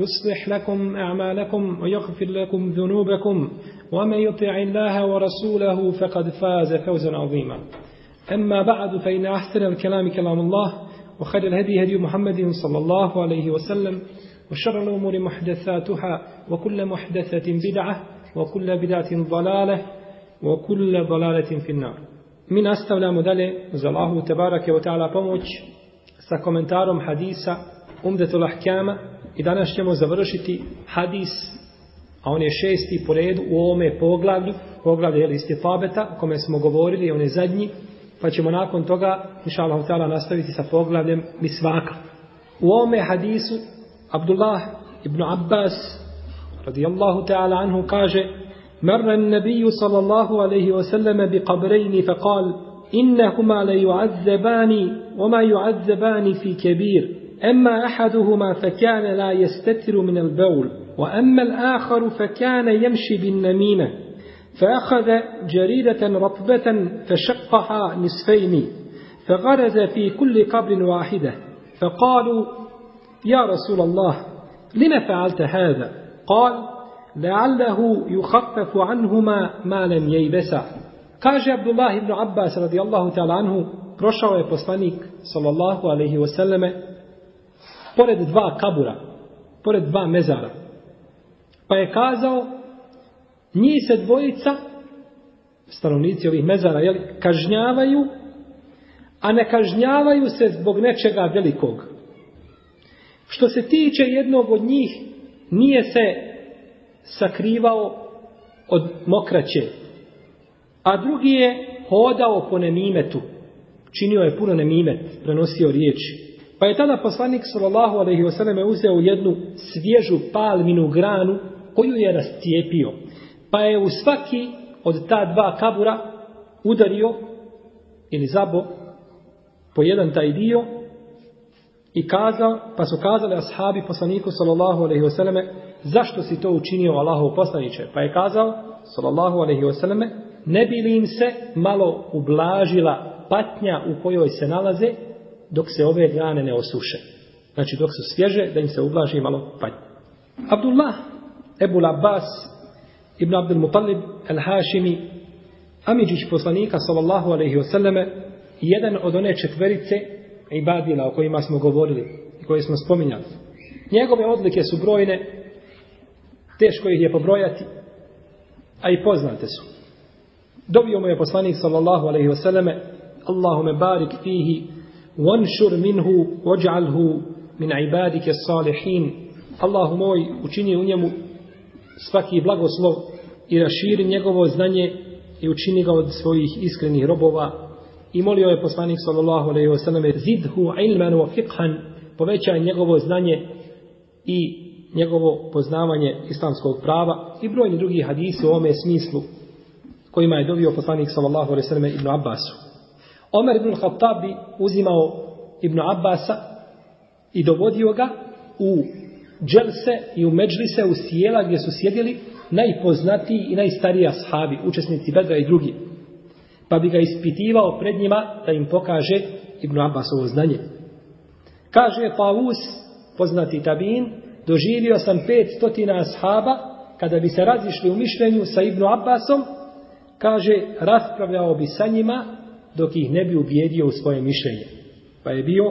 يصلح لكم أعمالكم ويغفر لكم ذنوبكم ومن يطع الله ورسوله فقد فاز فوزا عظيما. أما بعد فإن أحسن الكلام كلام الله وخير الهدي هدي محمد صلى الله عليه وسلم وشر الأمور محدثاتها وكل محدثة بدعة وكل بدعة ضلالة وكل ضلالة في النار. Mi nastavljamo dalje. Uz Allahu Tebarake wa ta'ala pomoć Umdetul Ahkama i danas ćemo završiti hadis a on je šesti po redu u ovome poglavlju, poglavlje je istifabeta, o kome smo govorili, on je zadnji, pa ćemo nakon toga, inša Allah, ta'ala, nastaviti sa poglavljem misvaka. U ovome hadisu, Abdullah ibn Abbas, radijallahu ta'ala anhu, kaže, مر النبي صلى الله عليه وسلم بقبرين فقال إنهما ليعذبان وما يعذبان في كبير أما أحدهما فكان لا يستتر من البول وأما الآخر فكان يمشي بالنميمة فأخذ جريدة رطبة فشقها نصفين فغرز في كل قبر واحدة فقالوا يا رسول الله لم فعلت هذا؟ قال لعله يخفف عنهما ما لم ييبسا. Kaže Abdullah ibn Abbas radijallahu ta'ala anhu, prošao je poslanik sallallahu alaihi wasallame pored dva kabura, pored dva mezara. Pa je kazao, njih se dvojica, stanovnici ovih mezara, jeli, kažnjavaju, a ne kažnjavaju se zbog nečega velikog. Što se tiče jednog od njih, nije se sakrivao od mokraće, a drugi je hodao po nemimetu, činio je puno nemimet, prenosio riječi. Pa je tada poslanik sallallahu alejhi ve selleme uzeo jednu svježu palminu granu koju je rascijepio. Pa je u svaki od ta dva kabura udario ili zabo po jedan taj dio i kazao, pa su kazali ashabi poslaniku sallallahu alejhi ve selleme zašto si to učinio Allahov poslanice? Pa je kazao sallallahu alejhi ve selleme ne bi li im se malo ublažila patnja u kojoj se nalaze dok se ove grane ne osuše. Znači dok su svježe, da im se ublaži malo patnje. Abdullah, Ebu Abbas, Ibn Abdul Mutalib, El Hašimi, Amidžić poslanika, sallallahu alaihi wasallame, jedan od one četverice ibadila o kojima smo govorili i koje smo spominjali. Njegove odlike su brojne, teško ih je pobrojati, a i poznate su. Dobio mu je poslanik, sallallahu alaihi wasallame, Allahume barik fihi وانشر منه واجعله من عبادك الصالحين الله moj učini u njemu svaki blagoslov i raširi njegovo znanje i učini ga od svojih iskrenih robova i molio je poslanik sallallahu alejhi ve selleme zidhu ilman wa fiqhan povećaj njegovo znanje i njegovo poznavanje islamskog prava i brojni drugi hadisi u ome smislu kojima je dovio poslanik sallallahu alejhi ve selleme Ibn Abbasu Omer ibn Khattab bi uzimao Ibn Abbasa i dovodio ga u dželse i u međlise, u sjela gdje su sjedili najpoznatiji i najstariji ashabi, učesnici Bedra i drugi. Pa bi ga ispitivao pred njima da im pokaže Ibn Abbasovo znanje. Kaže Pavus, poznati tabin, doživio sam pet stotina ashaba, kada bi se razišli u mišljenju sa Ibn Abbasom, kaže, raspravljao bi sa njima dok ih ne bi ubijedio u svoje mišljenje. Pa je bio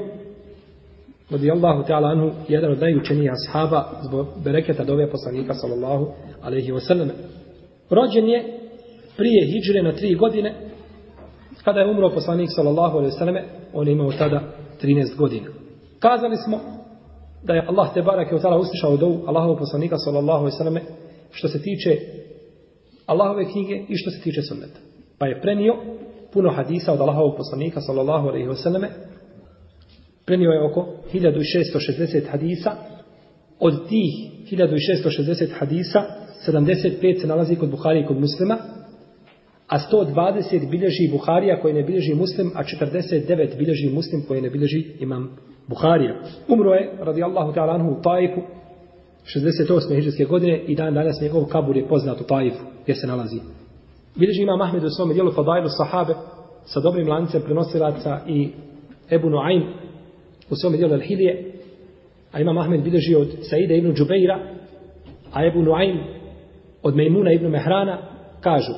radijallahu ta'ala anhu, jedan od najučenijih ashaba zbog bereketa dove poslanika sallallahu alaihi wasallam. Rođen je prije hijđre na tri godine, kada je umro poslanik sallallahu alaihi wasallam, on je imao tada 13 godina. Kazali smo da je Allah te barake od ta'ala uslišao dovu Allahovog poslanika sallallahu alaihi wasallam što se tiče Allahove knjige i što se tiče sunneta. Pa je prenio puno hadisa od Allahovog poslanika sallallahu alaihi wasallam prenio je oko 1660 hadisa. Od tih 1660 hadisa, 75 se nalazi kod Buhari i kod muslima, a 120 bilježi Buharija koje ne bilježi muslim, a 49 bilježi muslim koje ne bilježi imam Buharija. Umro je, radijallahu ta'ala anhu, u Tajfu, 68. hiđarske godine i dan danas njegov kabur je poznat u Tajfu, gdje se nalazi. Bilježi imam Ahmed u svome dijelu Fadailu sahabe sa dobrim lancem prenosilaca i Ebu Nuaym u svome dijelu Al-Hilije, a imam Ahmed bilježi od Saida ibn Džubeira, a Ebu Nuaym od Mejmuna ibn Mehrana, kažu,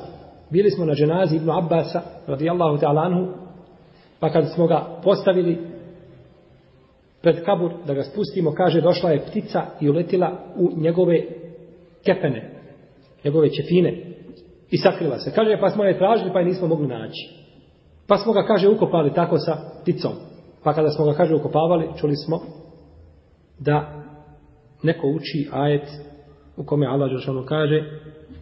bili smo na dženazi ibn Abbasa, radijallahu ta'ala anhu, pa kad smo ga postavili pred kabur da ga spustimo, kaže, došla je ptica i uletila u njegove kepene, njegove čefine i sakriva se. Kaže, pa smo je tražili, pa je nismo mogli naći. Pa smo ga, kaže, ukopali tako sa pticom. Pa kada smo ga, kaže, ukopavali, čuli smo da neko uči ajet u kome Allah Đeršanu kaže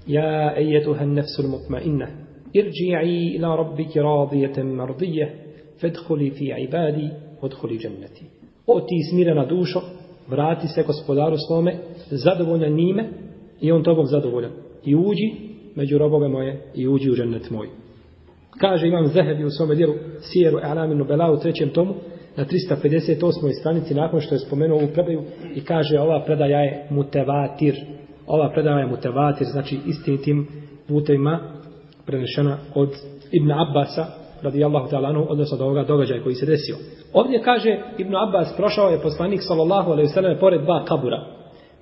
Ja ejetuha nefsul mutmainna irđi'i ila rabbiki radijetem mardije fedhuli fi ibadi odhuli dženneti. O ti smirena dušo, vrati se gospodaru svome, zadovoljan njime i on tobom zadovoljan. I uđi među robove moje i uđi u džennet moj. Kaže imam Zehebi u svome dijelu Sijeru Alaminu Nubela u trećem tomu na 358. stranici nakon što je spomenuo ovu predaju i kaže ova predaja je mutevatir. Ova predaja je mutevatir, znači istinitim putevima prenešena od Ibn Abbasa radijallahu ta'ala odnosno od ovoga događaja koji se desio. Ovdje kaže Ibn Abbas, prošao je poslanik sallallahu alaihi sallam pored dva kabura.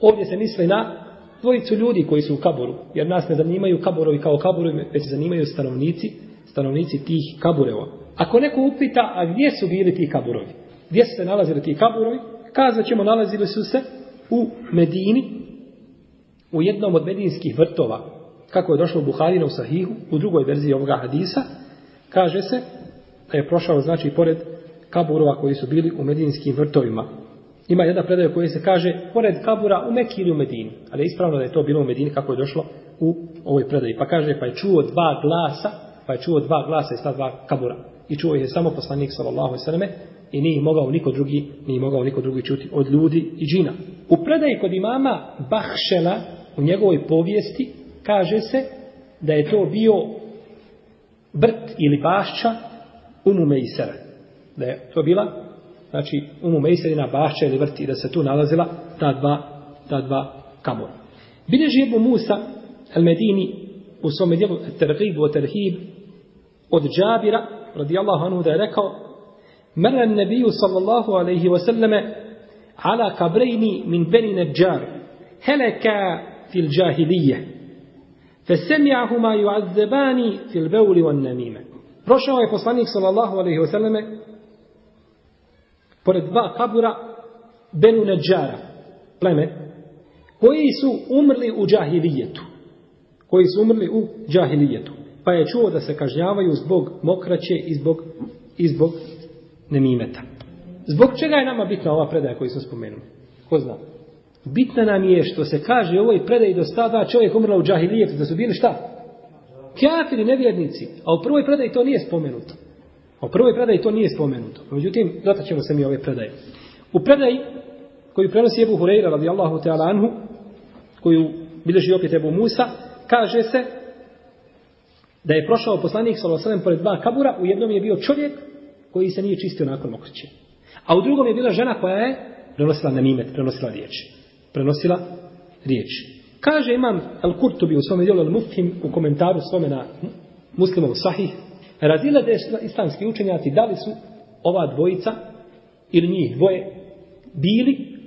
Ovdje se misli na dvojicu ljudi koji su u kaburu, jer nas ne zanimaju kaburovi kao kaburovi, već zanimaju stanovnici, stanovnici tih kabureva. Ako neko upita, a gdje su bili ti kaburovi? Gdje su se nalazili ti kaburovi? Kazat ćemo, nalazili su se u Medini, u jednom od medinskih vrtova, kako je došlo u Buharinu u Sahihu, u drugoj verziji ovoga hadisa, kaže se da je prošao, znači, pored kaburova koji su bili u medinskim vrtovima. Ima jedna predaja koja se kaže pored kabura u Mekiji ili u Medini. Ali je ispravno da je to bilo u Medini kako je došlo u ovoj predaji. Pa kaže pa je čuo dva glasa, pa je čuo dva glasa iz ta dva kabura. I čuo je samo poslanik sallallahu alejhi i nije mogao niko drugi, nije mogao niko drugi čuti od ljudi i džina. U predaji kod imama Bahšela u njegovoj povijesti kaže se da je to bio brt ili bašća Umu Mejsera. Da je to bila znači Umu Mejserina bašća ili vrt i da se tu nalazila ta dva, ta dva kabura. Bileži Ebu Musa al-Medini u svome dijelu Terhib u Terhib od Džabira radijallahu anhu da je rekao Mera nebiju sallallahu alaihi wasallame ala kabrejni min beni neđar heleka fil džahilije فسمعهما يعذبان في البول والنميمة prošao je poslanik sallallahu alejhi ve selleme pored dva kabura Benu Neđara pleme koji su umrli u džahilijetu koji su umrli u džahilijetu pa je čuo da se kažnjavaju zbog mokraće i zbog, i zbog nemimeta zbog čega je nama bitna ova predaja koju sam spomenuo ko zna Bitna nam je što se kaže u ovoj predaji do stada čovjek umrla u džahilijetu, da su bili šta? Kjafiri, nevjernici. A u prvoj predaji to nije spomenuto. A u prvoj predaji to nije spomenuto. Međutim, dotaćemo se mi ove predaje. U predaji koju prenosi Ebu Hureyra radijallahu ta'ala anhu, koju bilježi opet Ebu Musa, kaže se da je prošao poslanik s.a.v. pored dva kabura, u jednom je bio čovjek koji se nije čistio nakon mokriće. A u drugom je bila žena koja je prenosila namimet, prenosila riječi prenosila riječ. Kaže imam Al-Kurtubi u svome dijelu Al-Mufhim u komentaru svome na muslimov sahih, razila da islamski učenjaci da li su ova dvojica ili njih dvoje bili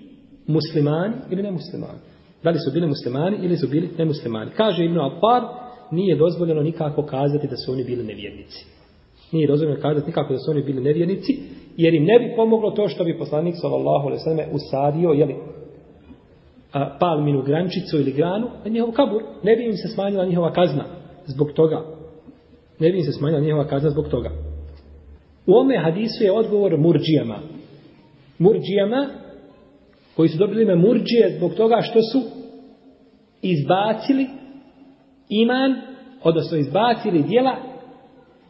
muslimani ili nemuslimani. Da li su bili muslimani ili su bili nemuslimani. Kaže Ibn Al-Far, nije dozvoljeno nikako kazati da su oni bili nevjernici. Nije dozvoljeno kazati nikako da su oni bili nevjernici, jer im ne bi pomoglo to što bi poslanik sallallahu alejhi ve selleme usadio je li palminu grančicu ili granu na njihov kabur ne bi im se smanjila njihova kazna zbog toga ne bi se smanjila njihova kazna zbog toga u ome hadisu je odgovor murđijama murđijama koji su dobili ime murđije zbog toga što su izbacili iman odnosno izbacili dijela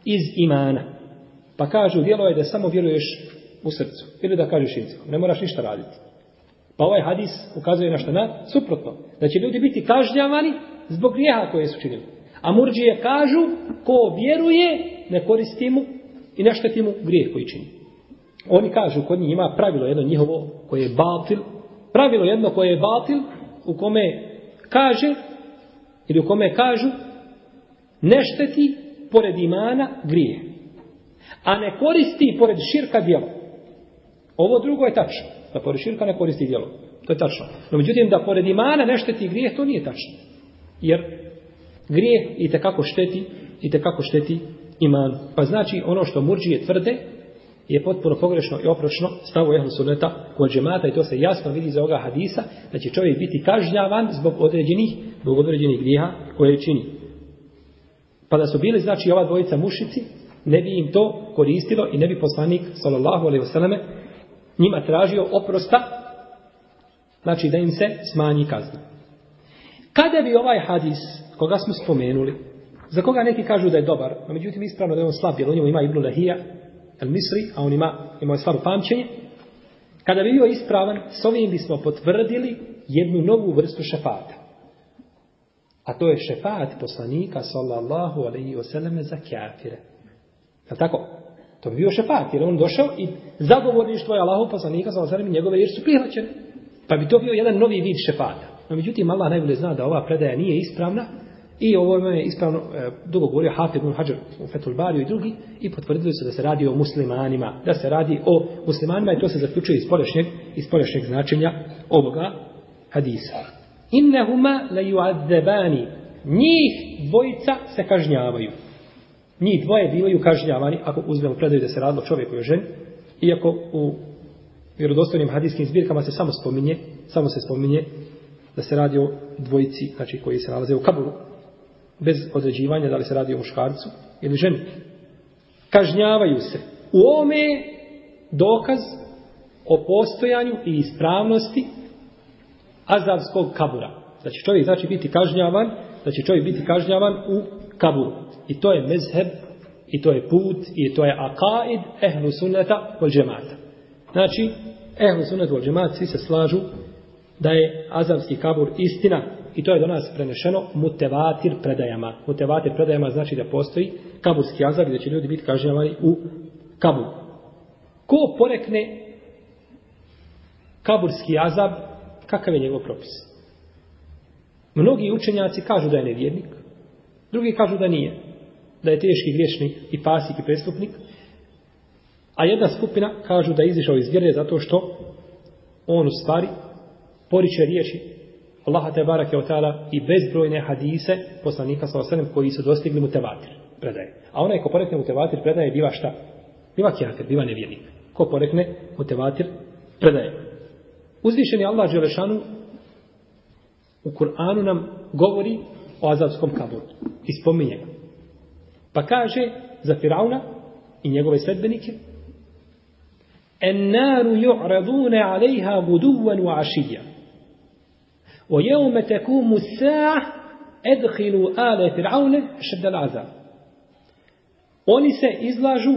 iz imana Pa kažu, djelo je da samo vjeruješ u srcu. Ili da kažeš jezikom. Ne moraš ništa raditi. Pa ovaj hadis ukazuje na što na suprotno. Da će ljudi biti kažnjavani zbog grijeha koje su činili. A murđije kažu, ko vjeruje, ne koristi mu i ne šteti mu grijeh koji čini. Oni kažu, kod njih ima pravilo jedno njihovo koje je batil. Pravilo jedno koje je batil, u kome kaže, ili u kome kažu, ne šteti pored imana grije, a ne koristi pored širka djelo. Ovo drugo je tačno, da pored širka ne koristi djelo. To je tačno. No međutim, da pored imana ne šteti grije, to nije tačno. Jer Grije i kako šteti, i kako šteti iman. Pa znači, ono što murđije tvrde, je potpuno pogrešno i oprošno stavu ehlu suneta kod džemata i to se jasno vidi iz ovoga hadisa da će čovjek biti kažnjavan zbog određenih, zbog određenih grijeha koje čini. Pa da su bili znači ova dvojica mušici, ne bi im to koristilo i ne bi poslanik sallallahu alejhi ve selleme njima tražio oprosta znači da im se smanji kazna. Kada bi ovaj hadis koga smo spomenuli za koga neki kažu da je dobar, a međutim ispravno da je on slab, jer u njemu ima Ibnu Lahija, El Misri, a on ima, ima slabo pamćenje, kada bi bio ispravan, s ovim bismo potvrdili jednu novu vrstu šefata. A to je šefat poslanika sallallahu alaihi wasallam za kafire. Je tako? To bi bio šefat, jer on došao i zagovorništvo je Allahov poslanika sallallahu alaihi njegove jer su prihvaćene. Pa bi to bio jedan novi vid šefata. No, međutim, Allah najbolje zna da ova predaja nije ispravna i ovo je ispravno, e, dugo govorio Hafid ibn Hajar u Fethul Bariju i drugi i potvrdili su da se radi o muslimanima, da se radi o muslimanima i to se zaključuje iz polješnjeg, iz polješnjeg značenja ovoga hadisa. Innehuma la yu'adzebani. Njih dvojica se kažnjavaju njih dvoje bivaju kažnjavani ako uzmemo predaju da se radilo čovjeku i ženi, iako u vjerodostojnim hadijskim zbirkama se samo spominje, samo se spominje da se radi o dvojici, znači koji se nalaze u kaburu, bez određivanja da li se radi o muškarcu ili ženi. Kažnjavaju se. U ome dokaz o postojanju i ispravnosti azavskog kabura. Da će čovjek znači biti kažnjavan, da će čovjek biti kažnjavan u kaburu. I to je mezheb, i to je put, i to je akaid ehlu sunneta vol džemata. Znači, ehlu sunneta vol džemata svi se slažu da je azamski kabur istina i to je do nas prenešeno mutevatir predajama. Mutevatir predajama znači da postoji kaburski azab gdje da će ljudi biti kažnjavani ovaj, u kabu. Ko porekne kaburski azab, kakav je njegov propis? Mnogi učenjaci kažu da je nevjernik, drugi kažu da nije da je teški griješnik i pasik i prestupnik, a jedna skupina kažu da je izišao iz vjere zato što on u stvari poriče riječi Allaha te barake od ta'ala i bezbrojne hadise poslanika sa osanem koji su dostigli mu tevatir predaje. A onaj ko porekne mu tevatir predaje biva šta? Biva kjafir, biva nevjernik. Ko porekne mu tevatir predaje. Uzvišen je Allah Đelešanu u Kur'anu nam govori o azavskom kaburu i spominje ga. Pa kaže za Firauna i njegove sredbenike En naru ju'radune alejha guduvan u ašija. O jeume tekumu sa'a edhilu ale Firaune šeddel azab. Oni se izlažu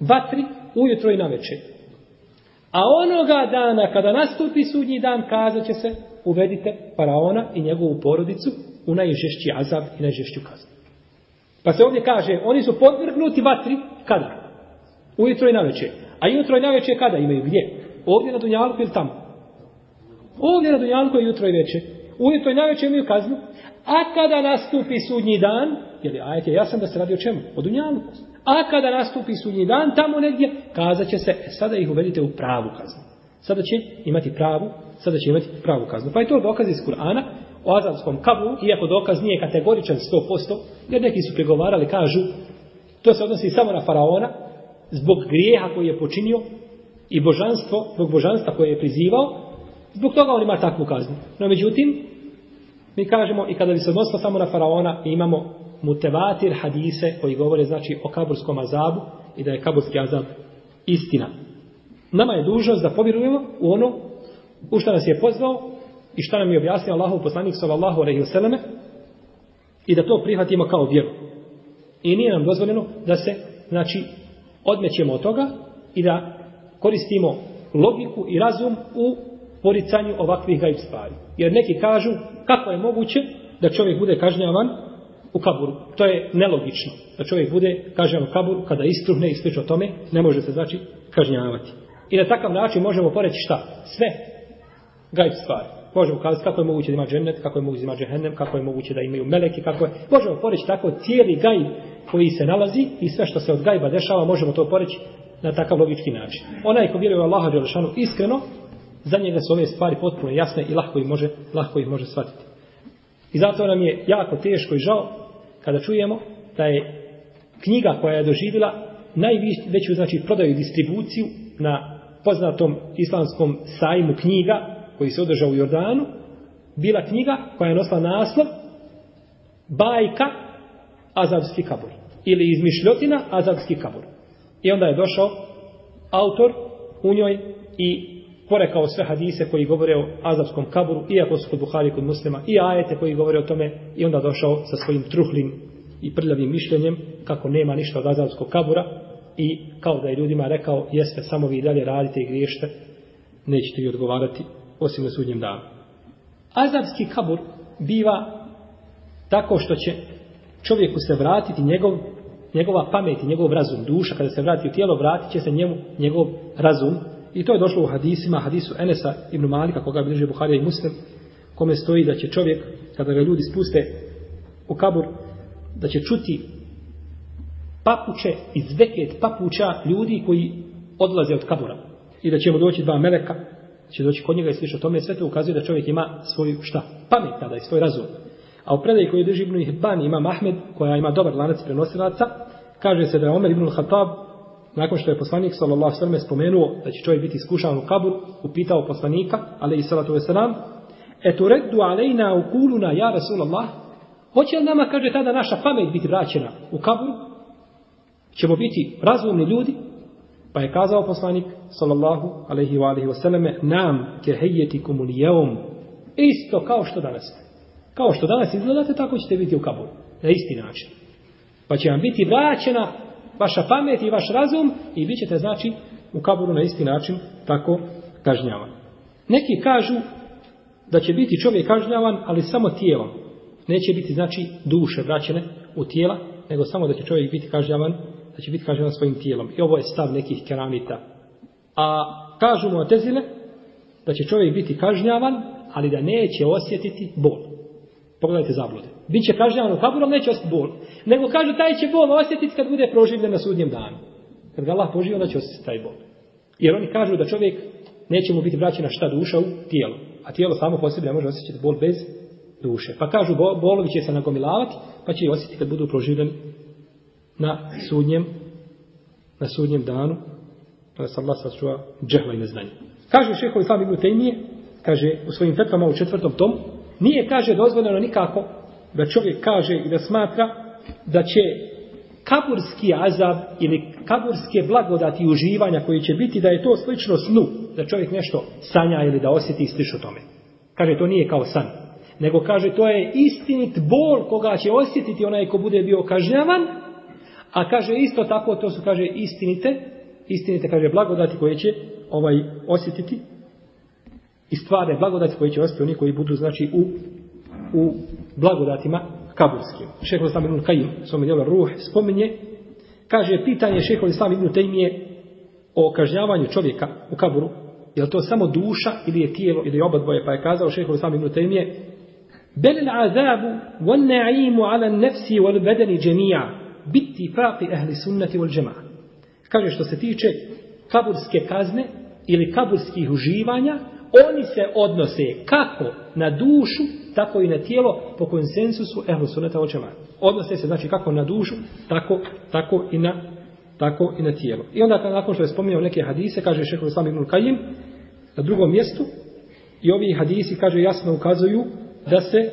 vatri ujutro i na večer. A onoga dana kada nastupi sudnji dan kazat će se uvedite faraona i njegovu porodicu u najžešći azab i najžešću kaznu. Pa se ovdje kaže, oni su podvrgnuti vatri, kada? Ujutro i naveče. A jutro i naveče kada imaju? Gdje? Ovdje na Dunjalu ili tamo? Ovdje na Dunjalku je jutro i večer. Ujutro i najveće imaju kaznu. A kada nastupi sudnji dan, jer je ajet je jasan da se radi o čemu? O Dunjalku. A kada nastupi sudnji dan, tamo negdje, kazat će se, e, sada ih uvedite u pravu kaznu. Sada će imati pravu, sada će imati pravu kaznu. Pa je to dokaz iz Kur'ana, o azamskom kablu, iako dokaz nije kategoričan 100%, jer neki su pregovarali, kažu, to se odnosi samo na faraona, zbog grijeha koji je počinio i božanstvo, zbog božanstva koje je prizivao, zbog toga on ima takvu kaznu. No međutim, mi kažemo i kada bi se odnosilo samo na faraona, imamo mutevatir hadise koji govore znači o kaburskom azabu i da je kaburski azab istina. Nama je dužnost da povjerujemo u ono u što nas je pozvao i što nam je objasnio Allahu poslanik sallallahu alejhi ve selleme i da to prihvatimo kao vjeru. I nije nam dozvoljeno da se znači odmećemo od toga i da koristimo logiku i razum u poricanju ovakvih gajb stvari. Jer neki kažu kako je moguće da čovjek bude kažnjavan u kaburu. To je nelogično. Da čovjek bude kažnjavan u kaburu kada istruhne i slično tome, ne može se znači kažnjavati. I na takav način možemo poreći šta? Sve gajb stvari. Možemo kazati kako je moguće da ima džennet, kako je moguće da ima džehennem, kako je moguće da imaju meleki, kako je... Možemo poreći tako cijeli gajb koji se nalazi i sve što se od gajba dešava, možemo to poreći na takav logički način. Onaj ko vjeruje u Allaha Đelešanu iskreno, za njega su ove stvari potpuno jasne i lahko ih može, lahko ih može shvatiti. I zato nam je jako teško i žao kada čujemo da je knjiga koja je doživjela najveću znači prodaju i distribuciju na poznatom islamskom sajmu knjiga koji se održao u Jordanu, bila knjiga koja je nosila naslov Bajka Azavski kabur. Ili izmišljotina Azavski kabur. I onda je došao autor u njoj i porekao sve hadise koji govore o azapskom kaburu, iako su kod Buhari kod muslima, i ajete koji govore o tome, i onda došao sa svojim truhlim i prljavim mišljenjem, kako nema ništa od azapskog kabura, i kao da je ljudima rekao, jeste, samo vi dalje radite i griješte, nećete vi odgovarati, osim na sudnjem danu. Azapski kabur biva tako što će čovjeku se vratiti njegov, njegova pamet i njegov razum, duša, kada se vrati u tijelo, vratit će se njemu njegov razum, I to je došlo u hadisima, hadisu Enesa ibn Malika, koga bilježe Buharija i Muslim, kome stoji da će čovjek, kada ga ljudi spuste u kabur, da će čuti papuče iz zveket papuča ljudi koji odlaze od kabura. I da će mu doći dva meleka, će doći kod njega i sliša tome, sve to ukazuje da čovjek ima svoju šta? Pamet tada i svoj razum. A u predaji koji drži Ibn Hibban ima Mahmed, koja ima dobar lanac prenosilaca, kaže se da je Omer ibn Khattab nakon što je poslanik sallallahu alejhi ve spomenuo da će čovjek biti iskušan u kabur, upitao poslanika alejhi salatu ve selam: "Etureddu alejna ukuluna ya Rasulullah?" Hoće li nama kaže tada naša pamet biti vraćena u kabur? Ćemo biti razumni ljudi? Pa je kazao poslanik sallallahu alejhi ve alihi ve "Nam ke hayyatikum al-yawm." Isto kao što danas. Kao što danas izgledate, tako ćete biti u kaburu. Na isti način. Pa će vam biti vraćena vaša pamet i vaš razum i bit ćete znači u kaburu na isti način tako kažnjavan. Neki kažu da će biti čovjek kažnjavan, ali samo tijelom. Neće biti znači duše vraćene u tijela, nego samo da će čovjek biti kažnjavan, da će biti kažnjavan svojim tijelom. I ovo je stav nekih keramita. A kažu mu Tezile da će čovjek biti kažnjavan, ali da neće osjetiti bol. Pogledajte zablude. Biće kažnjavan u kaburu, ali neće osjetiti bol. Nego kažu, taj će bol osjetiti kad bude proživljen na sudnjem danu. Kad ga Allah poživi, onda će osjetiti taj bol. Jer oni kažu da čovjek neće mu biti vraćena šta duša u tijelo. A tijelo samo po sebi ne može osjećati bol bez duše. Pa kažu, bolovi će se nagomilavati, pa će osjetiti kad budu proživljeni na sudnjem, na sudnjem danu. Pa kada se Allah sačuva džehla i neznanje. Kaže šehovi Islam Ibn Tejmije, kaže u svojim fetvama u četvrtom tomu, Nije, kaže, dozvoljeno nikako da čovjek kaže i da smatra da će kaburski azab ili kaburske blagodati uživanja koji će biti da je to slično snu, da čovjek nešto sanja ili da osjeti i slično tome. Kaže, to nije kao san. Nego kaže, to je istinit bol koga će osjetiti onaj ko bude bio kažnjavan, a kaže isto tako, to su, kaže, istinite, istinite, kaže, blagodati koje će ovaj osjetiti i stvarne blagodati koje će ostati oni koji budu znači u, u blagodatima kaburskim. Šeho Islam ibn Kajim, svome djelo Ruh, spominje, kaže, pitanje šeho Islam ibn Tejmije o kažnjavanju čovjeka u kaburu, je li to samo duša ili je tijelo ili je oba dvoje, pa je kazao šeho Islam ibn Tejmije, بل العذاب والنعيم على النفس والبدن جميعا باتفاق أهل السنة والجماعة kaže što se tiče kaburske kazne ili kaburskih uživanja oni se odnose kako na dušu, tako i na tijelo po konsensusu ehlu suneta očeva. Odnose se znači kako na dušu, tako, tako i na tako i na tijelo. I onda nakon što je spominjao neke hadise, kaže šehr Islam ibn Kajim, na drugom mjestu, i ovi hadisi, kaže, jasno ukazuju da se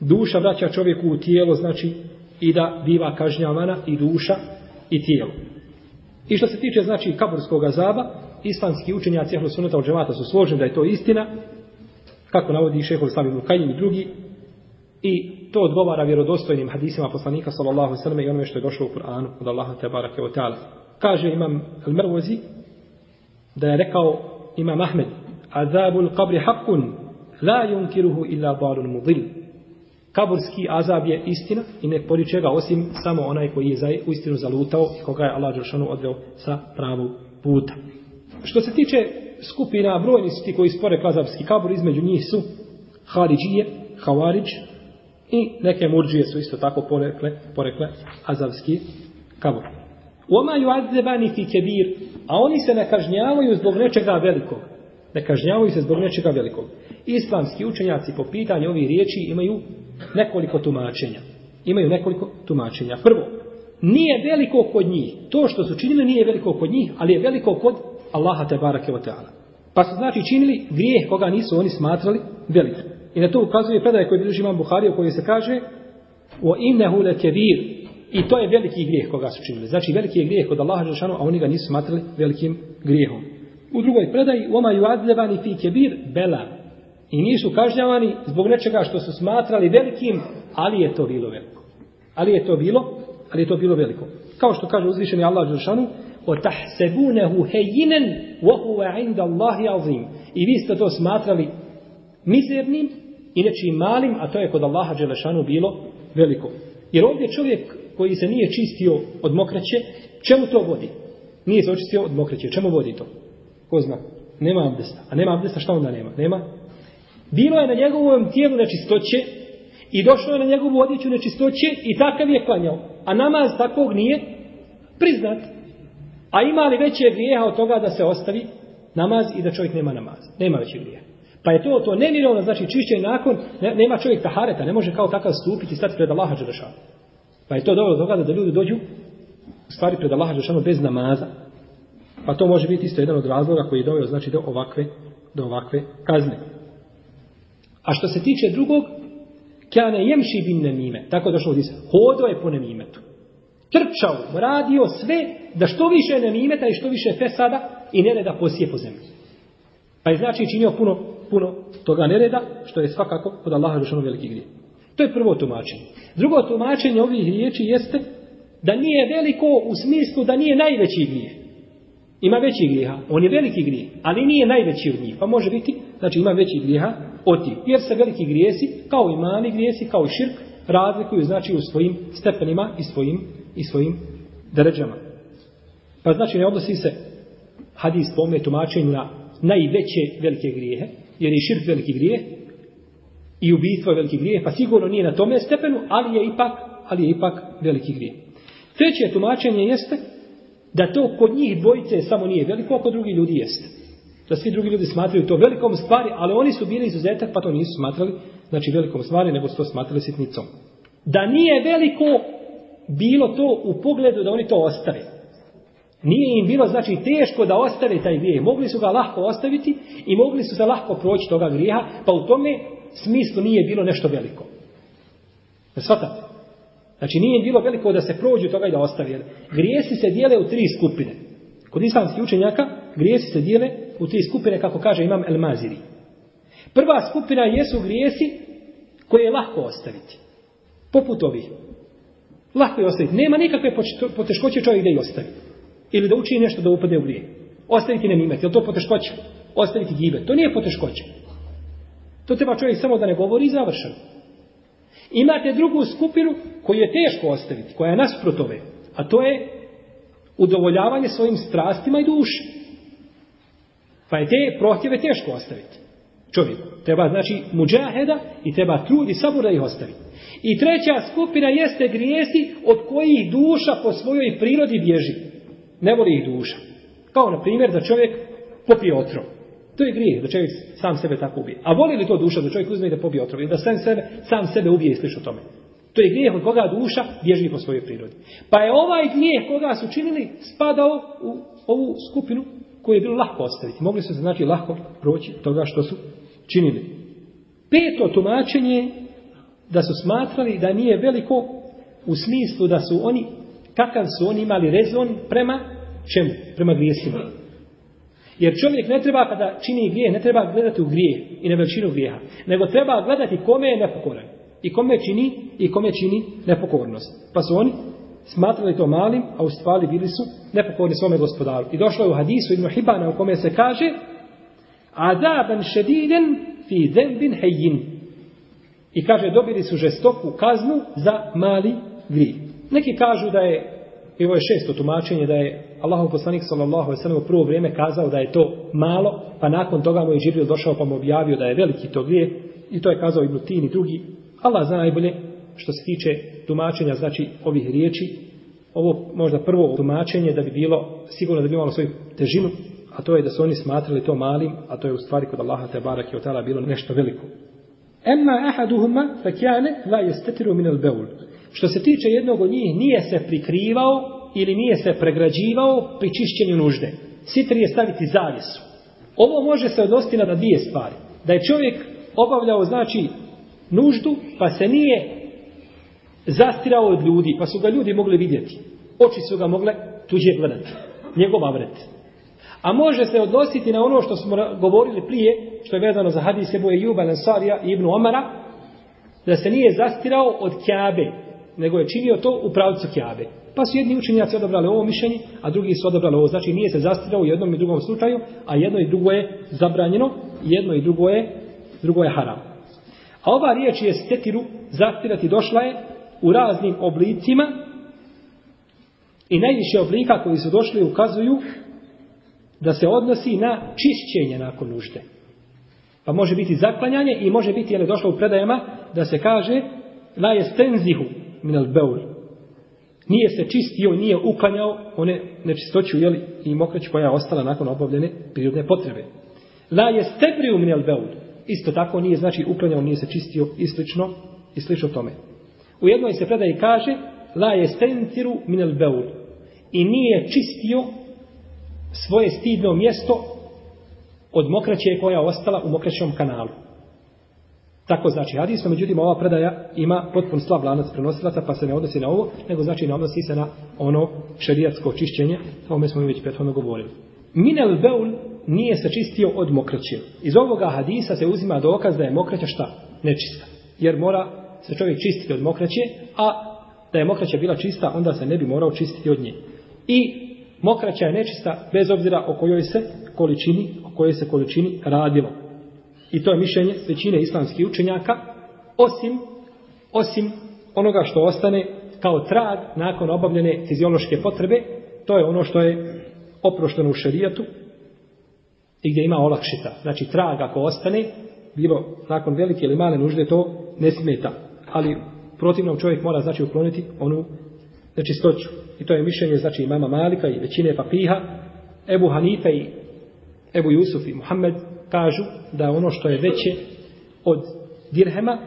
duša vraća čovjeku u tijelo, znači i da biva kažnjavana i duša i tijelo. I što se tiče, znači, kaburskog azaba, islamski učenjaci Ehlu Sunnata od džemata su složeni da je to istina, kako navodi šehol Islam ibn Kajim i drugi, i to odgovara vjerodostojnim hadisima poslanika sallallahu sallam i onome što je došlo u Kur'anu od Allaha te barake wa ta'ala. Kaže imam Al-Mervozi da je rekao imam Ahmed azabul qabri haqqun la yunkiruhu illa dalun mudil kaburski azab je istina i ne poriče ga osim samo onaj koji je za, u istinu zalutao i koga je Allah Đeršanu odveo sa pravog puta. Što se tiče skupina, brojni su ti koji spore kazavski kabur, između njih su Haridžije, Havarić i neke murđije su isto tako porekle, porekle azavski kabur. Oma ju adzebani fi kebir, a oni se ne kažnjavaju zbog nečega velikog. Ne kažnjavaju se zbog nečega velikog. Islamski učenjaci po pitanju ovih riječi imaju nekoliko tumačenja. Imaju nekoliko tumačenja. Prvo, nije veliko kod njih. To što su činili nije veliko kod njih, ali je veliko kod Allaha te barake ta'ala. Pa su znači činili grijeh koga nisu oni smatrali velikim. I na to ukazuje predaje koji bilježi imam Buhari u kojoj se kaže o innehu le kebir i to je veliki grijeh koga su činili. Znači veliki je grijeh kod Allaha Žešanu, a oni ga nisu smatrali velikim grijehom. U drugoj predaji oma ju adlevani fi kebir bela i nisu kažnjavani zbog nečega što su smatrali velikim, ali je to bilo veliko. Ali je to bilo, ali je to bilo veliko. Kao što kaže uzvišeni Allah Žešanu, وَتَحْسَبُونَهُ هَيِّنًا وَهُوَ عِنْدَ اللَّهِ عَظِيمٌ I vi ste to smatrali mizernim i nečim malim, a to je kod Allaha Đelešanu bilo veliko. Jer ovdje čovjek koji se nije čistio od mokraće, čemu to vodi? Nije se očistio od mokraće, čemu vodi to? Ko zna? Nema abdesta. A nema abdesta, šta onda nema? Nema? Bilo je na njegovom tijelu nečistoće i došlo je na njegovu odjeću nečistoće i takav je klanjao. A namaz takvog nije priznat. A ima li veće grijeha od toga da se ostavi namaz i da čovjek nema namaz? Nema veće grijeha. Pa je to to nemirovno, znači čišće nakon, ne, nema čovjek tahareta, ne može kao takav stupiti i stati pred Allaha Đerašanu. Pa je to dobro toga da ljudi dođu u stvari pred Allaha Đerašanu bez namaza. Pa to može biti isto jedan od razloga koji je doveo znači do ovakve, do ovakve kazne. A što se tiče drugog, kjane jemši bin nemime, tako došlo od Isa, hodo je po nemimetu. Trčao, radio sve da što više nemimeta i što više fesada i nereda da posije po zemlji. Pa je znači činio puno, puno toga nereda, što je svakako od Allaha rešeno veliki grije. To je prvo tumačenje. Drugo tumačenje ovih riječi jeste da nije veliko u smislu da nije najveći grije. Ima veći grijeha, on je veliki grije, ali nije najveći od njih. Pa može biti, znači ima veći grijeha od tih. Jer se veliki grijesi, kao i mali grijesi, kao i širk, razlikuju znači u svojim stepenima i svojim, i svojim deređama. Pa znači ne odnosi se hadis po ome tumačenju na najveće velike grijehe, jer je širk veliki grijeh i ubijstvo je veliki grijeh, pa sigurno nije na tome stepenu, ali je ipak, ali je ipak veliki grijeh. Treće tumačenje jeste da to kod njih dvojice samo nije veliko, a kod drugih ljudi jeste. Da svi drugi ljudi smatraju to velikom stvari, ali oni su bili izuzetak, pa to nisu smatrali, znači velikom stvari, nego su to smatrali sitnicom. Da nije veliko bilo to u pogledu da oni to ostave. Nije im bilo znači teško da ostave taj grijeh. Mogli su ga lahko ostaviti i mogli su se lahko proći toga grijeha, pa u tome smislu nije bilo nešto veliko. Ne shvatate? Znači nije im bilo veliko da se prođu toga i da ostavi. Grijesi se dijele u tri skupine. Kod islamskih učenjaka grijesi se dijele u tri skupine, kako kaže imam El Maziri. Prva skupina jesu grijesi koje je lahko ostaviti. Poput ovih. Lahko je ostaviti. Nema nikakve poteškoće čovjek da i ostavi. Ili da učini nešto da upade u grije. Ostaviti ne imati. Je to poteškoće? Ostaviti gibe. To nije poteškoće. To treba čovjek samo da ne govori i završeno. Imate drugu skupinu koju je teško ostaviti, koja je nasprot ove, a to je udovoljavanje svojim strastima i duši. Pa je te prohtjeve teško ostaviti. Čovjek. Treba znači muđaheda i treba trud i sabor da ih ostavi. I treća skupina jeste grijesi od kojih duša po svojoj prirodi bježi. Ne voli ih duša. Kao na primjer da čovjek popije otrov. To je grijeh, da čovjek sam sebe tako ubije. A voli li to duša da čovjek uzme i da pobije otrov? Ili da sam sebe, sam sebe ubije i sliš tome? To je grijeh od koga duša bježi po svojoj prirodi. Pa je ovaj grijeh koga su činili spadao u ovu skupinu koju je bilo lahko ostaviti. Mogli su se znači lahko proći toga što su činili. Peto tumačenje da su smatrali da nije veliko u smislu da su oni, kakav su oni imali rezon prema čemu? Prema grijesima. Jer čovjek ne treba kada čini grijeh, ne treba gledati u grijeh i na veličinu grijeha, nego treba gledati kome je nepokoran. I kome čini, i kome čini nepokornost. Pa su oni smatrali to malim, a u stvari bili su nepokorni svome gospodaru. I došlo je u hadisu Ibn Hibana u kome se kaže Azaban šediden fi zembin hejin. I kaže, dobili su žestoku kaznu za mali grih. Neki kažu da je, i ovo je šesto tumačenje, da je Allahov poslanik sallallahu alejhi ve u prvo vrijeme kazao da je to malo, pa nakon toga mu je Džibril došao pa mu objavio da je veliki to grijeh i to je kazao Ibn Tin i drugi. Allah zna najbolje što se tiče tumačenja znači ovih riječi. Ovo možda prvo tumačenje da bi bilo sigurno da bi imalo svoju težinu, a to je da su oni smatrali to malim, a to je u stvari kod Allaha te barak i otala bilo nešto veliko. Emma ahaduhuma fakjane la yastatiru min al-bawl. Što se tiče jednog od njih nije se prikrivao ili nije se pregrađivao pri čišćenju nužde. Sitr je staviti zavjesu. Ovo može se odnositi na dvije stvari. Da je čovjek obavljao, znači, nuždu, pa se nije zastirao od ljudi, pa su ga ljudi mogli vidjeti. Oči su ga mogle tuđe gledati. Njegov avret. A može se odnositi na ono što smo govorili prije, što je vezano za hadise Boje Juba, Nansarija i Ibnu Omara, da se nije zastirao od Kjabe, nego je činio to u pravcu Kjabe. Pa su jedni učenjaci odabrali ovo mišljenje, a drugi su odabrali ovo. Znači nije se zastirao u jednom i drugom slučaju, a jedno i drugo je zabranjeno, jedno i drugo je, drugo je haram. A ova riječ je stetiru, zastirati, došla je u raznim oblicima i najviše oblika koji su došli ukazuju da se odnosi na čišćenje nakon nužde. Pa može biti zaklanjanje i može biti, jer je došlo u predajama, da se kaže la je stenzihu minal beul. Nije se čistio, nije uklanjao one nečistoću jeli, i mokrać koja je ostala nakon obavljene prirodne potrebe. La je stebriju minal beul. Isto tako nije znači uklanjao, nije se čistio i slično, i slično tome. U jednoj se predaji kaže la je stentiru minal beul. I nije čistio svoje stidno mjesto od mokraće koja je ostala u mokraćom kanalu. Tako znači hadis, međutim ova predaja ima potpun slab lanac prenosilaca, pa se ne odnosi na ovo, nego znači ne odnosi se na ono šerijatsko čišćenje, o tome smo mi već prethodno govorili. Minel beul nije se čistio od mokraće. Iz ovoga hadisa se uzima dokaz da je mokraća šta? Nečista. Jer mora se čovjek čistiti od mokraće, a da je mokraća bila čista, onda se ne bi morao čistiti od nje. I mokraća je nečista bez obzira o kojoj se količini, o kojoj se količini radilo. I to je mišljenje većine islamskih učenjaka, osim, osim onoga što ostane kao trag nakon obavljene fiziološke potrebe, to je ono što je oprošteno u šerijatu i gdje ima olakšita. Znači, trag ako ostane, bilo nakon velike ili male nužde, to ne smeta. Ali protivnom čovjek mora znači ukloniti onu nečistoću. I to je mišljenje znači mama Malika i većine papiha, Ebu Hanife i Ebu Jusuf i Muhammed kažu da ono što je veće od dirhema,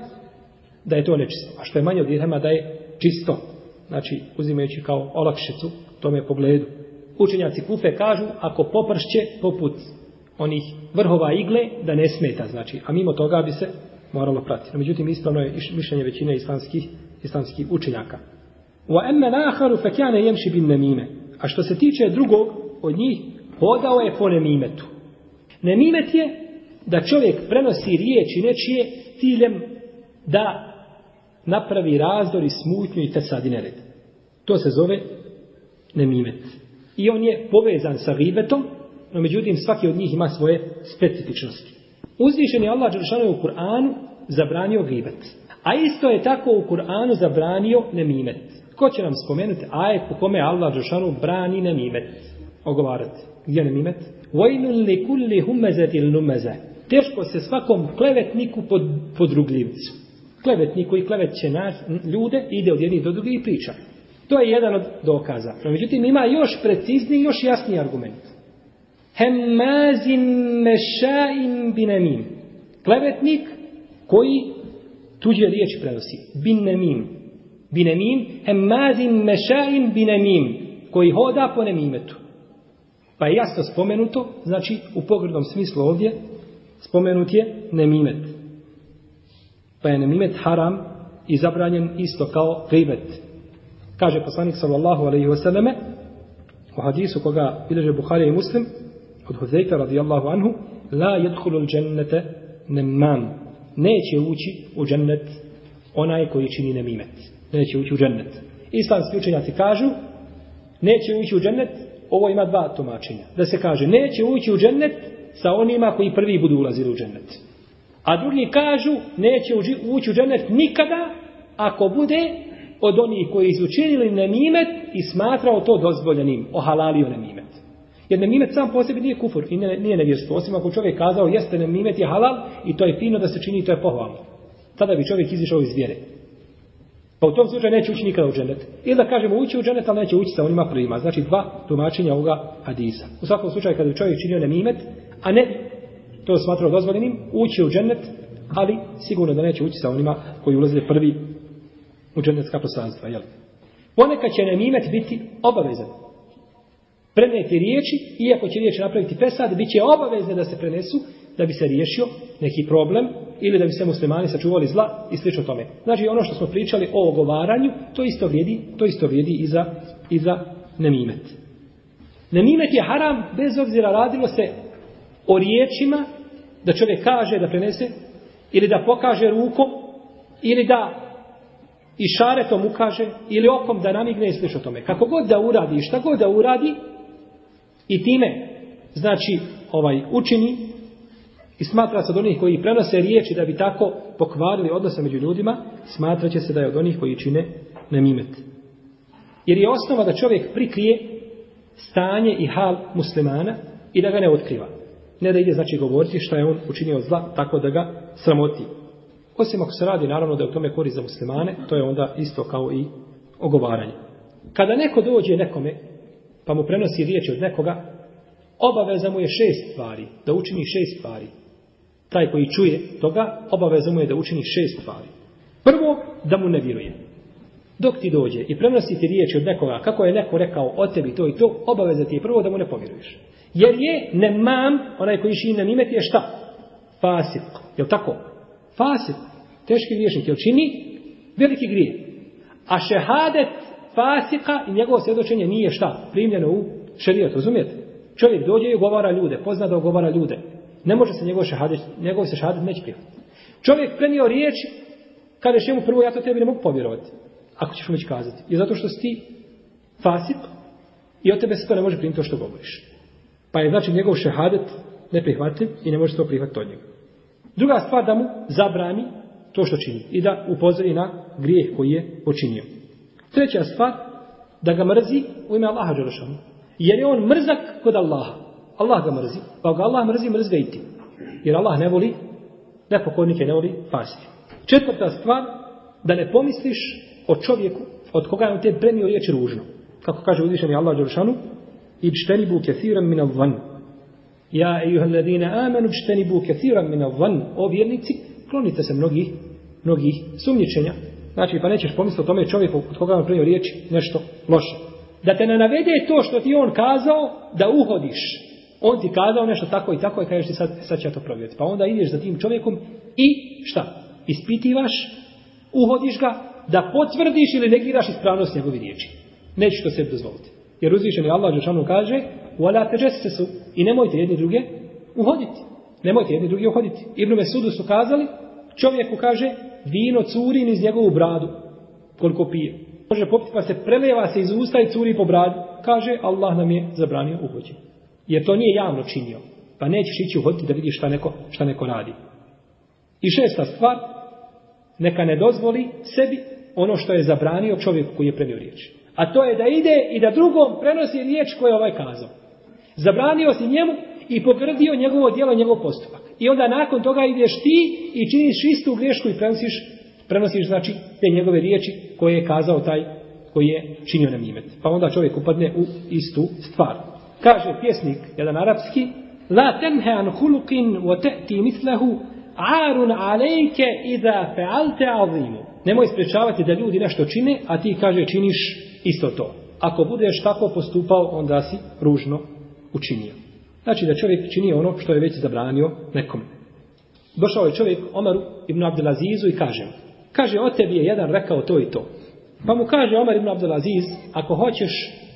da je to nečisto. A što je manje od dirhema, da je čisto. Znači, uzimajući kao olakšicu tome pogledu. Učenjaci kufe kažu, ako popršće poput onih vrhova igle, da ne smeta. Znači, a mimo toga bi se moralo pratiti. No, međutim, ispravno je mišljenje većine islamskih, islamskih učenjaka. Wa amma al-akhar fa kana yamshi bin namime. A što se tiče drugog od njih, hodao je po nemimetu. Nemimet je da čovjek prenosi riječi nečije ciljem da napravi razdor i smutnju i fesad i nered. To se zove nemimet. I on je povezan sa ribetom, no međutim svaki od njih ima svoje specifičnosti. Uzvišen je Allah Đeršanu u Kur'anu zabranio ribet. A isto je tako u Kur'anu zabranio nemimet. Ko će nam spomenuti ajet po kome Allah Đeršanu brani nemimet? Ogovarati. Gdje je nemimet? Vojnun li kulli humezetil numeze. Teško se svakom klevetniku pod, podrugljivcu. Klevetnik koji klevet će nas, ljude, ide od jednih do drugih i priča. To je jedan od dokaza. No, međutim, ima još precizni, još jasniji argument. Hemmazin mešain binemim. Klevetnik koji tuđe riječ prenosi. Binemim binemim, hemmazin mešain binemim, koji hoda po nemimetu. Pa je jasno spomenuto, znači u pogrednom smislu ovdje, spomenut je nemimet. Pa je nemimet haram i zabranjen isto kao gibet. Kaže poslanik sallallahu alaihi wasallame u hadisu koga bileže Buharija i Muslim od Huzeyka radijallahu anhu la jedhulu džennete nemam neće ući u džennet onaj koji čini nemimet. Neće ući u džennet. Islamski učenjaci kažu neće ući u džennet ovo ima dva tumačenja. Da se kaže neće ući u džennet sa onima koji prvi budu ulazili u džennet. A drugi kažu neće ući u džennet nikada ako bude od onih koji su učinili nemimet i smatrao to dozvoljenim, ohalalio nemimet. Jer nemimet sam po sebi nije kufur i ne, nije nevjerstvo. Osim ako čovjek kazao jeste nemimet je halal i to je fino da se čini i to je pohvalno. Tada bi čovjek izišao iz vjere. Pa u tom slučaju neće ući nikada u dženet. Ili da kažemo ući u dženet, ali neće ući sa onima prvima. Znači dva tumačenja ovoga hadisa. U svakom slučaju kada bi čovjek činio nemimet, a ne to smatrao dozvoljenim, ući u dženet, ali sigurno da neće ući sa onima koji ulaze prvi u dženetska poslanstva. Jel? Ponekad će nemimet biti obavezan. Preneti riječi, iako će riječi napraviti pesad, bit će obavezne da se prenesu, da bi se riješio neki problem, ili da bi se muslimani sačuvali zla i slično tome. Znači ono što smo pričali o ogovaranju, to isto vrijedi, to isto vrijedi i za, i za nemimet. Nemimet je haram bez obzira radilo se o riječima da čovjek kaže da prenese ili da pokaže rukom ili da i šaretom ukaže ili okom da namigne i slično tome. Kako god da uradi i šta god da uradi i time znači ovaj učini i smatra se od onih koji prenose riječi da bi tako pokvarili odnose među ljudima, smatraće se da je od onih koji čine nemimet. Jer je osnova da čovjek prikrije stanje i hal muslimana i da ga ne otkriva. Ne da ide znači govoriti šta je on učinio zla, tako da ga sramoti. Osim ako se radi, naravno da je u tome korist za muslimane, to je onda isto kao i ogovaranje. Kada neko dođe nekome, pa mu prenosi riječ od nekoga, obaveza mu je šest stvari, da učini šest stvari. Taj koji čuje toga, obaveza mu je da učini šest stvari. Prvo, da mu ne vjeruje. Dok ti dođe i prenosi ti riječi od nekoga, kako je neko rekao o tebi to i to, obaveza ti je prvo da mu ne povjeruješ. Jer je nemam, onaj koji čini na nimet je šta? Fasik. Je tako? Fasik. Teški griješnik. Jel čini? Veliki grije. A šehadet fasika i njegovo svjedočenje nije šta? Primljeno u šerijat. Razumijete? Čovjek dođe i govara ljude. Pozna da ugovara ljude. Ne može se njegov šehadet, njegov se šehadet neće prihvatiti. Čovjek prenio riječ, kada je mu prvo, ja to tebi ne mogu povjerovati. Ako ćeš mu već kazati. I zato što si ti fasik i od tebe se to ne može primiti to što govoriš. Pa je znači njegov šehadet neprihvatljiv i ne može se to prihvatiti od njega. Druga stvar da mu zabrani to što čini i da upozori na grijeh koji je počinio. Treća stvar, da ga mrzi u ime Allaha Đelešanu. Jer je on mrzak kod Allaha. Allah ga mrzi, pa ga Allah mrzi, mrzga i ti. Jer Allah ne voli nepokornike, ne voli fasike. Četvrta stvar, da ne pomisliš o čovjeku od koga je on te premio riječ ružno. Kako kaže uzvišeni Allah Đelešanu, ičtenibu kethiran min al-van. Ja, ejuha alladina amanu, ičtenibu kethiran min al-van. O vjernici, klonite se mnogih, mnogih sumnjičenja. Znači, pa nećeš pomisliti o tome čovjeku od koga vam premio riječ nešto loše. Da te ne navede to što ti on kazao, da uhodiš On ti kazao nešto tako i tako i kažeš ti sad, sad će ja to provjeriti. Pa onda ideš za tim čovjekom i šta? Ispitivaš, uhodiš ga, da potvrdiš ili negiraš ispravnost njegovi riječi. Nećeš to sebi dozvoliti. Jer uzvišeni Allah Žešanu kaže وَلَا تَجَسَّسُ I nemojte jedni druge uhoditi. Nemojte jedni drugi uhoditi. Ibn Mesudu su kazali, čovjeku kaže, vino curi iz njegovu bradu, koliko pije. Može popiti pa se preleva se iz usta i curi po bradu. Kaže, Allah nam je zabranio uhođenje. Jer to nije javno činio. Pa nećeš ići uhoditi da vidiš šta neko, šta neko radi. I šesta stvar, neka ne dozvoli sebi ono što je zabranio čovjek koji je premio riječ. A to je da ide i da drugom prenosi riječ koju je ovaj kazao. Zabranio si njemu i pogrdio njegovo djelo, njegov postupak. I onda nakon toga ideš ti i činiš istu grešku i prenosiš, prenosiš znači te njegove riječi koje je kazao taj koji je činio na imet. Pa onda čovjek upadne u istu stvar. Kaže pjesnik, jedan arapski, La tenhe an hulukin wa te'ti mislehu arun alejke iza fealte azimu. Nemoj sprečavati da ljudi nešto čine, a ti kaže činiš isto to. Ako budeš tako postupao, onda si ružno učinio. Znači da čovjek čini ono što je već zabranio nekom. Došao je čovjek Omaru ibn Abdelazizu i kaže Kaže, o tebi je jedan rekao to i to. Pa mu kaže Omar ibn Abdelaziz, ako hoćeš,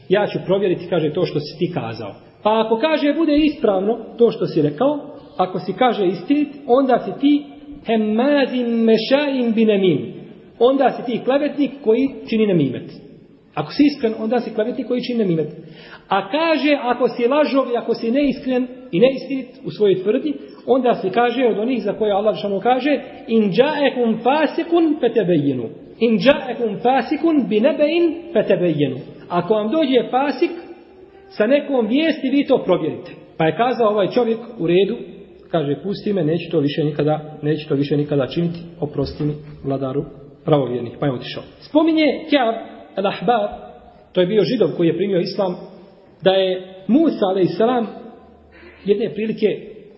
ja ću provjeriti, kaže, to što si ti kazao. Pa ako kaže, bude ispravno to što si rekao, ako si kaže istinit, onda si ti hemmazim mešaim binemim. Onda si ti klevetnik koji čini nemimet. Ako si iskren, onda si klevetnik koji čini nemimet. A kaže, ako si lažov i ako si neiskren i neistinit u svojoj tvrdi, onda se kaže od onih za koje Allah šano kaže in ja'ekum fasikun fetebejenu. In ja'ekum fasikun binebein fetebejenu. Ako vam dođe fasik, sa nekom vijesti vi to provjerite. Pa je kazao ovaj čovjek u redu, kaže, pusti me, neću to više nikada, neću to više nikada činiti, oprosti mi vladaru pravovjernih. Pa je otišao. Spominje Kjab al-Ahbar, to je bio židov koji je primio islam, da je Musa, a.s. jedne prilike,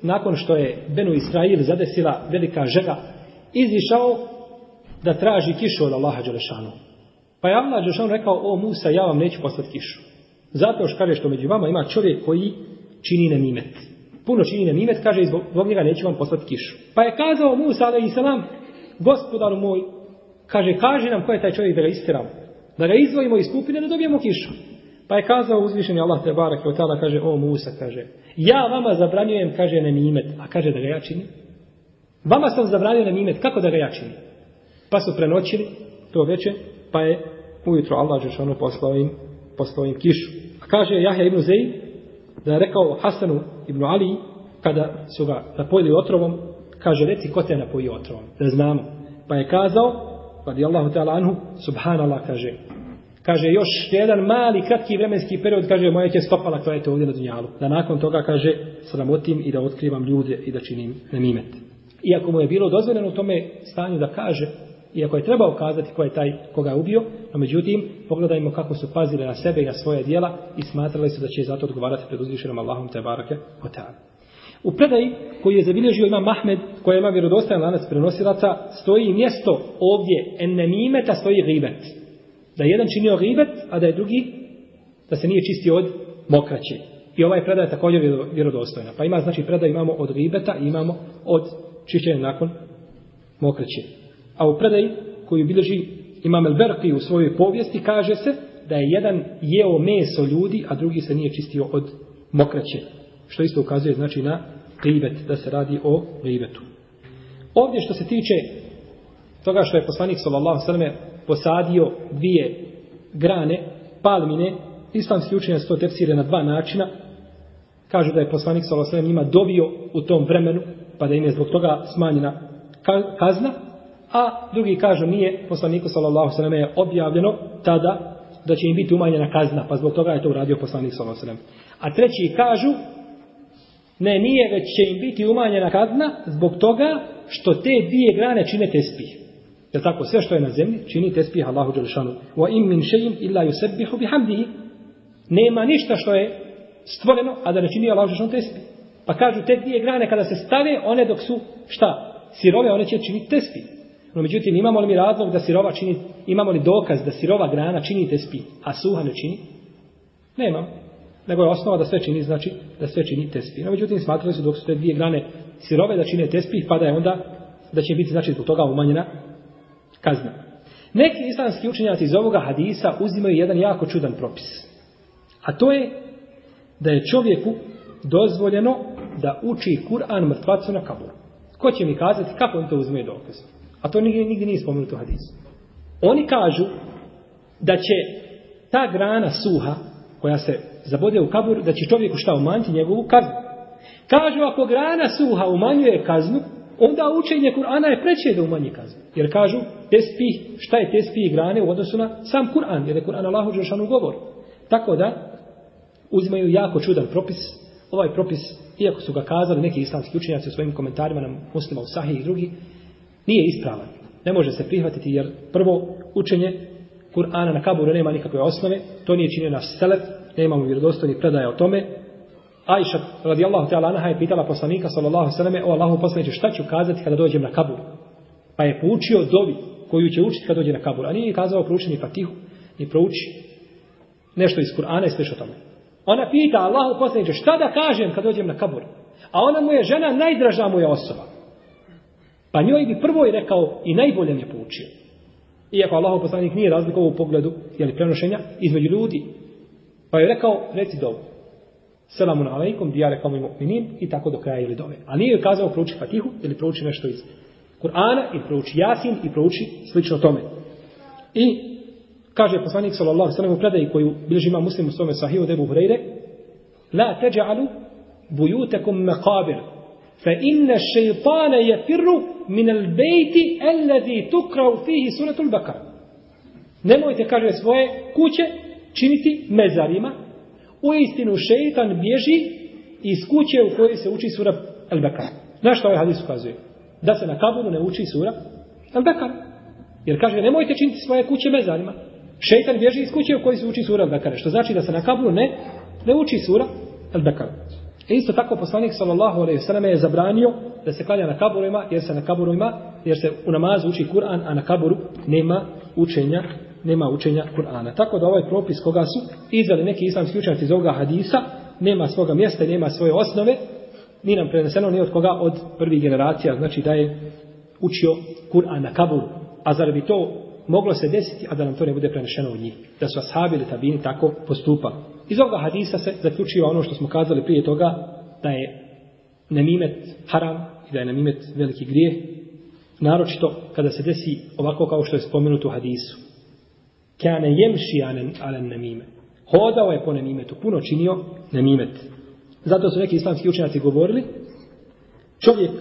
nakon što je Benu Israil zadesila velika žega, izišao da traži kišu od Allaha Đelešanu. Pa je Allah Đelešanu rekao, o Musa, ja vam neću poslati kišu. Zato što kaže što među vama ima čovjek koji čini nemimet. Puno čini nemimet, kaže, zbog njega neću vam poslati kišu. Pa je kazao Musa, ali i salam, gospodaru moj, kaže, kaže nam ko je taj čovjek da ga istiramo. Da ga izvojimo iz skupine, da dobijemo kišu. Pa je kazao uzvišeni Allah te barak od tada, kaže, o Musa, kaže, ja vama zabranjujem, kaže, nemimet, a kaže da ga ja činim. Vama sam zabranio nemimet, kako da ga ja činim? Pa su prenoćili to večer pa je ujutro Allah Žešanu poslao im, poslao im kišu. A kaže Jahja ibn Zej, da je rekao Hasanu ibn Ali, kada su ga napojili otrovom, kaže, reci ko te napoji otrovom, da znamo. Pa je kazao, radi Allahu ta'ala anhu, subhanallah, kaže, kaže, još jedan mali, kratki vremenski period, kaže, moja će stopala koja je to ovdje na dunjalu. Da nakon toga, kaže, sramotim i da otkrivam ljude i da činim nemimet. Iako mu je bilo dozvoljeno u tome stanju da kaže, iako je trebao kazati ko je taj koga je ubio, no međutim, pogledajmo kako su pazili na sebe i na svoje dijela i smatrali su da će zato odgovarati pred uzvišenom Allahom te barake o U predaji koji je zabilježio ima Mahmed, koja ima vjerodostajan lanac prenosilaca, stoji mjesto ovdje, en nemimeta stoji ribet. Da je jedan činio ribet, a da je drugi, da se nije čistio od mokraće. I ovaj predaj je također vjerodostojna. Pa ima, znači, predaj imamo od ribeta i imamo od čišćenja nakon mokraće. A u predaji koju bilježi Imam Elberqi u svojoj povijesti kaže se da je jedan jeo meso ljudi, a drugi se nije čistio od mokraće. Što isto ukazuje znači na ribet, da se radi o ribetu. Ovdje što se tiče toga što je poslanik sallallahu sallam posadio dvije grane palmine, islamski učenjac to tefsire na dva načina. Kažu da je poslanik sallallahu sallam njima dobio u tom vremenu, pa da im je zbog toga smanjena kazna, a drugi kažu nije poslaniku sallallahu sallam je objavljeno tada da će im biti umanjena kazna, pa zbog toga je to uradio poslanik sallallahu sallam. A treći kažu Ne, nije, već će im biti umanjena kazna zbog toga što te dvije grane čine tespih. Jer tako, sve što je na zemlji čini tespih Allahu Đelešanu. Wa im min še'im illa yusebbihu bihamdihi. Nema ništa što je stvoreno, a da ne čini Allahu Đelešanu tespih. Pa kažu, te dvije grane kada se stave, one dok su, šta? Sirove, one će činiti tespih. No, međutim, imamo li mi razlog da sirova čini, imamo li dokaz da sirova grana čini tespi, a suha ne čini? Nemam. nego je osnova da sve čini, znači da sve čini tespi. No, međutim, smatrali su dok su te dvije grane sirove da čine tespi, pa da je onda, da će biti, znači, zbog toga umanjena kazna. Neki islamski učenjaci iz ovoga hadisa uzimaju jedan jako čudan propis. A to je da je čovjeku dozvoljeno da uči Kur'an mrtvacu na kaburu. Ko će mi kazati kako on to uzme dokaz? A to nigdje, nigdje nije spomenuto u hadisu. Oni kažu da će ta grana suha koja se zabode u kabur, da će čovjeku šta umanjiti njegovu kaznu. Kažu, ako grana suha umanjuje kaznu, onda učenje Kur'ana je preće da umanji kaznu. Jer kažu, tespih, šta je tespih grane u odnosu na sam Kur'an, jer je Kur'an Allahu Đeršanu govor. Tako da, uzimaju jako čudan propis. Ovaj propis, iako su ga kazali neki islamski učenjaci u svojim komentarima na muslima u Sahih i drugi, nije ispravan. Ne može se prihvatiti jer prvo učenje Kur'ana na kaburu nema nikakve osnove, to nije činio naš selef, nemamo vjerodostojnih predaja o tome, Ajša radijallahu ta'ala anha je pitala poslanika sallallahu alejhi ve selleme o Allahu poslaniče, šta ću kazati kada dođem na kabur. Pa je poučio dovi koju će učiti kada dođe na kabur. A nije kazao prouči ni Fatihu, ni prouči nešto iz Kur'ana i sve tome. Ona pita Allahu poslaniče, šta da kažem kad dođem na kabur. A ona mu je žena, najdraža mu je osoba. Pa njoj bi prvo i rekao i najbolje mi je poučio. Iako Allahu poslanik nije razlikovao u pogledu jeli, prenošenja između ljudi. Pa je rekao, reci dovu. Selamun alaikum, dijare kao mi mu'minin i tako do kraja ili dove. A nije joj kazao prouči Fatihu ili prouči nešto iz Kur'ana ili prouči Jasin i prouči slično tome. I kaže poslanik sallallahu alejhi ve sellem u predaji koju bilježi ima Muslim u svome sahihu od Ebu "La taj'alu buyutakum maqabir, fa inna ash-shaytana yafirru min al-bayti alladhi tuqra'u fihi suratu al-baqara Nemojte kaže svoje kuće činiti mezarima. U istinu šejtan bježi iz kuće u kojoj se uči sura al-baqara Znaš što ovaj hadis ukazuje? Da se na kaburu ne uči sura al-baqara Jer kaže, nemojte činiti svoje kuće mezarima. Šeitan bježi iz kuće u kojoj se uči sura al-baqara što znači da se na kaburu ne, ne uči sura al-baqara E isto tako poslanik sallallahu alejhi ve selleme je zabranio da se klanja na kaburima, jer se na kaburima, jer se u namazu uči Kur'an, a na kaburu nema učenja, nema učenja Kur'ana. Tako da ovaj propis koga su izveli neki islamski učenjaci iz ovoga hadisa, nema svoga mjesta, nema svoje osnove, ni nam preneseno ni od koga od prvih generacija, znači da je učio Kur'an na kaburu. A zar bi to moglo se desiti, a da nam to ne bude prenešeno od njih. Da su ashabi ili tabini tako postupali. Iz ovoga hadisa se zaključiva ono što smo kazali prije toga, da je nemimet haram i da je nemimet veliki grijeh, naročito kada se desi ovako kao što je spomenuto u hadisu. Kane jemši alen namime. Hodao je po nemimetu, puno činio nemimet. Zato su neki islamski učenjaci govorili, čovjek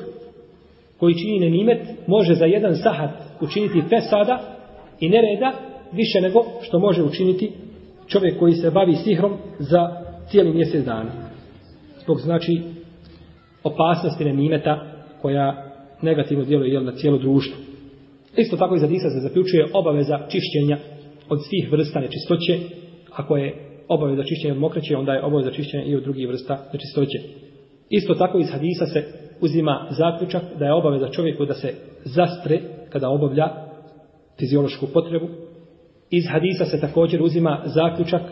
koji čini nemimet može za jedan sahat učiniti fesada i nereda više nego što može učiniti čovjek koji se bavi sihrom za cijeli mjesec dana. Zbog znači opasnosti nemimeta koja negativno djeluje jel, na cijelo društvo. Isto tako iz Hadisa se zaključuje obaveza čišćenja od svih vrsta nečistoće. Ako je obaveza čišćenja od mokraće, onda je obaveza čišćenja i od drugih vrsta nečistoće. Isto tako iz Hadisa se uzima zaključak da je obaveza čovjeku da se zastre kada obavlja fiziološku potrebu. Iz hadisa se također uzima zaključak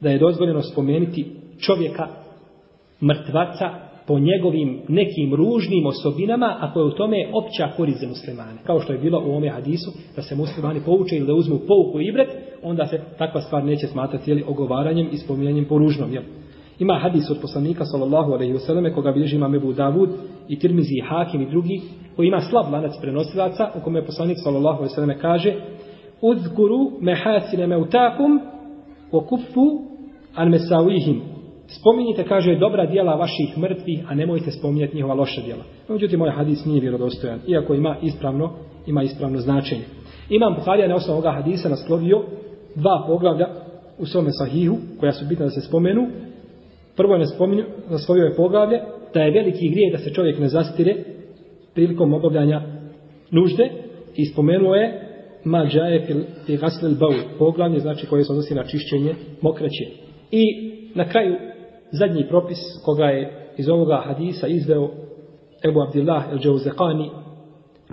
da je dozvoljeno spomenuti čovjeka mrtvaca po njegovim nekim ružnim osobinama, ako je u tome opća korist za muslimane. Kao što je bilo u ome hadisu, da se muslimani pouče ili da uzmu pouku i ibret, onda se takva stvar neće smatrati jeli, ogovaranjem i spominjanjem po ružnom. Jel? Ima hadis od poslanika sallallahu alejhi ve selleme koga bilježi imam Abu Davud i Tirmizi i Hakim i drugi koji ima slab lanac prenosilaca u kome je poslanik sallallahu alejhi ve selleme kaže Uzguru mehasine meutakum wa kufu an mesavihim. Spominjite, kaže, dobra dijela vaših mrtvih, a nemojte spominjati njihova loša dijela. Međutim, ovaj hadis nije vjerodostojan, iako ima ispravno, ima ispravno značenje. Imam Buharija na osnovu ovoga hadisa naslovio dva poglavlja u svome sahihu, koja su bitna da se spomenu, Prvo je spominju, naslovio je poglavlje da je veliki grije da se čovjek ne zastire prilikom obavljanja nužde i spomenuo je ma džaje fil gaslil bau poglavlje znači koje se odnosi na čišćenje mokraće. I na kraju zadnji propis koga je iz ovoga hadisa izveo Ebu Abdillah el Džauzekani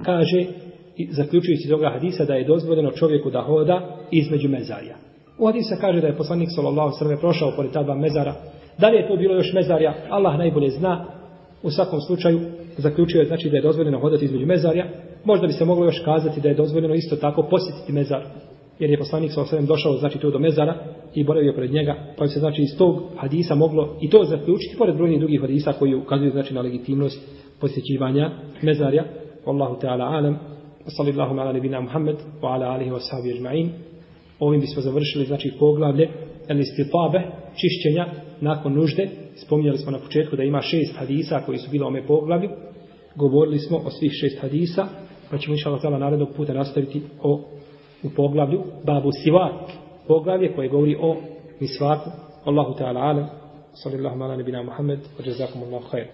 kaže i zaključujući iz ovoga hadisa da je dozvoljeno čovjeku da hoda između mezarja. U hadisa kaže da je poslanik sallallahu sallam prošao pored ta dva mezara Da li je to bilo još mezarja, Allah najbolje zna. U svakom slučaju zaključio je znači da je dozvoljeno hodati između mezarja. Možda bi se moglo još kazati da je dozvoljeno isto tako posjetiti mezar. Jer je poslanik sa osvijem došao znači tu do mezara i boravio pred njega. Pa bi se znači iz tog hadisa moglo i to zaključiti pored brojnih drugih hadisa koji ukazuju znači na legitimnost posjećivanja mezarja. Wallahu ta'ala alam. Sallallahu ala nebina Muhammed wa ala alihi wa sahbihi ajma'in. Ovim bismo završili znači poglavlje el istitabe, čišćenja nakon nužde. Spominjali smo na početku da ima šest hadisa koji su bili ome poglavlju. Govorili smo o svih šest hadisa, pa ćemo inša Allah narednog puta nastaviti o, u poglavlju Babu Sivak, poglavlje koje govori o misvaku. Allahu Teala Alem, sallallahu ala nebina Muhammed, wa jazakumullahu Allahu khair.